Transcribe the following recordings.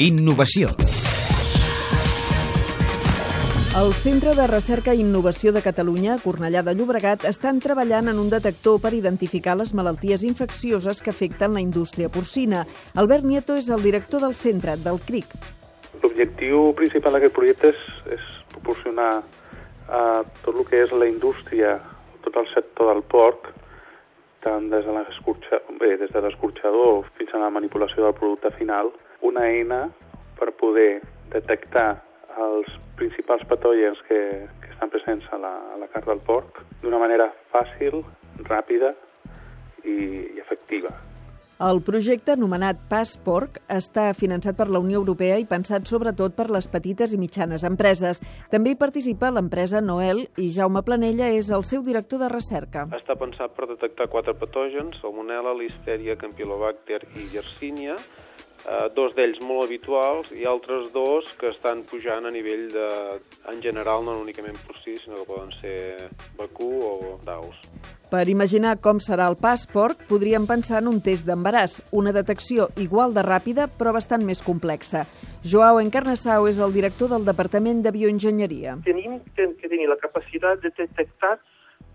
Innovació. El Centre de Recerca i Innovació de Catalunya, Cornellà de Llobregat, estan treballant en un detector per identificar les malalties infeccioses que afecten la indústria porcina. Albert Nieto és el director del centre, del CRIC. L'objectiu principal d'aquest projecte és, és proporcionar a tot el que és la indústria, tot el sector del porc, tant des de l'escorxador fins a la manipulació del producte final, una eina per poder detectar els principals patògens que, que estan presents a la, a la carn del porc d'una manera fàcil, ràpida i, i efectiva. El projecte anomenat Passport està finançat per la Unió Europea i pensat sobretot per les petites i mitjanes empreses. També hi participa l'empresa Noel i Jaume Planella és el seu director de recerca. Està pensat per detectar quatre patògens, Salmonella, Listeria, Campylobacter i Yersinia, eh, dos d'ells molt habituals i altres dos que estan pujant a nivell de, en general, no únicament porcí, sinó que poden ser vacú o d'aus. Per imaginar com serà el passport, podríem pensar en un test d'embaràs, una detecció igual de ràpida però bastant més complexa. Joao Encarnassau és el director del Departament de Bioenginyeria. Tenim que tenir la capacitat de detectar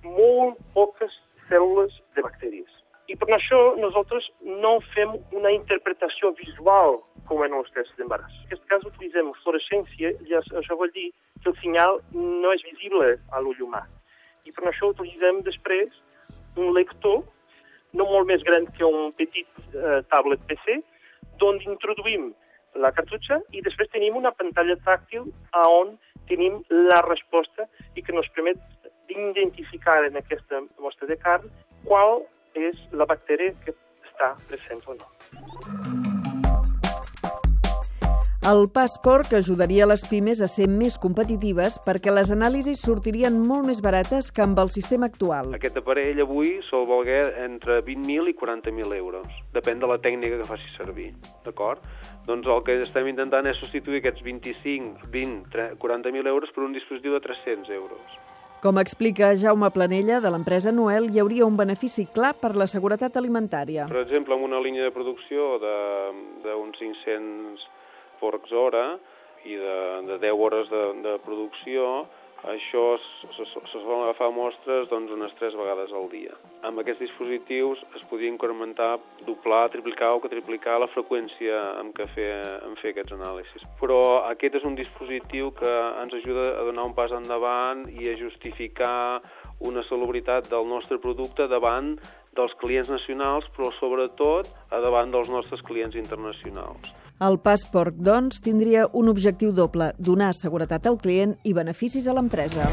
molt poques cèl·lules de bacteris i per això nosaltres no fem una interpretació visual com en els tests d'embaràs. En aquest cas utilitzem fluorescència i això vol dir que el senyal no és visible a l'ull humà. I per això utilitzem després un lector no molt més gran que un petit eh, tablet PC, d'on introduïm la cartutxa i després tenim una pantalla tàctil on tenim la resposta i que ens permet d'identificar en aquesta mostra de carn qual és la bactèria que està present o no. El passport que ajudaria les pimes a ser més competitives perquè les anàlisis sortirien molt més barates que amb el sistema actual. Aquest aparell avui sol valguer entre 20.000 i 40.000 euros. Depèn de la tècnica que faci servir, d'acord? Doncs el que estem intentant és substituir aquests 25, 20, 40.000 euros per un dispositiu de 300 euros. Com explica Jaume Planella, de l'empresa Noel, hi hauria un benefici clar per la seguretat alimentària. Per exemple, amb una línia de producció d'uns 500 porcs hora i de, de 10 hores de, de producció, això se, solen agafar mostres doncs, unes tres vegades al dia. Amb aquests dispositius es podia incrementar, doblar, triplicar o quadriplicar la freqüència amb què fer, en fer aquests anàlisis. Però aquest és un dispositiu que ens ajuda a donar un pas endavant i a justificar una celebritat del nostre producte davant dels clients nacionals, però sobretot a davant dels nostres clients internacionals. El passport, doncs, tindria un objectiu doble, donar seguretat al client i beneficis a l'empresa.